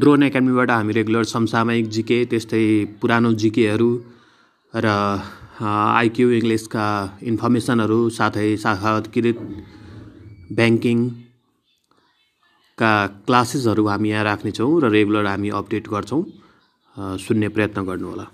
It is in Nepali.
ड्रोन एकाडेमीबाट हामी रेगुलर समसामयिक जिके त्यस्तै पुरानो जिकेहरू र आइक्यू इङ्ग्लिसका इन्फर्मेसनहरू साथै शाखाकृत ब्याङ्किङका क्लासेसहरू हामी यहाँ राख्नेछौँ र रेगुलर हामी अपडेट गर्छौँ। सुन्ने प्रयत्न गर्नुहोला।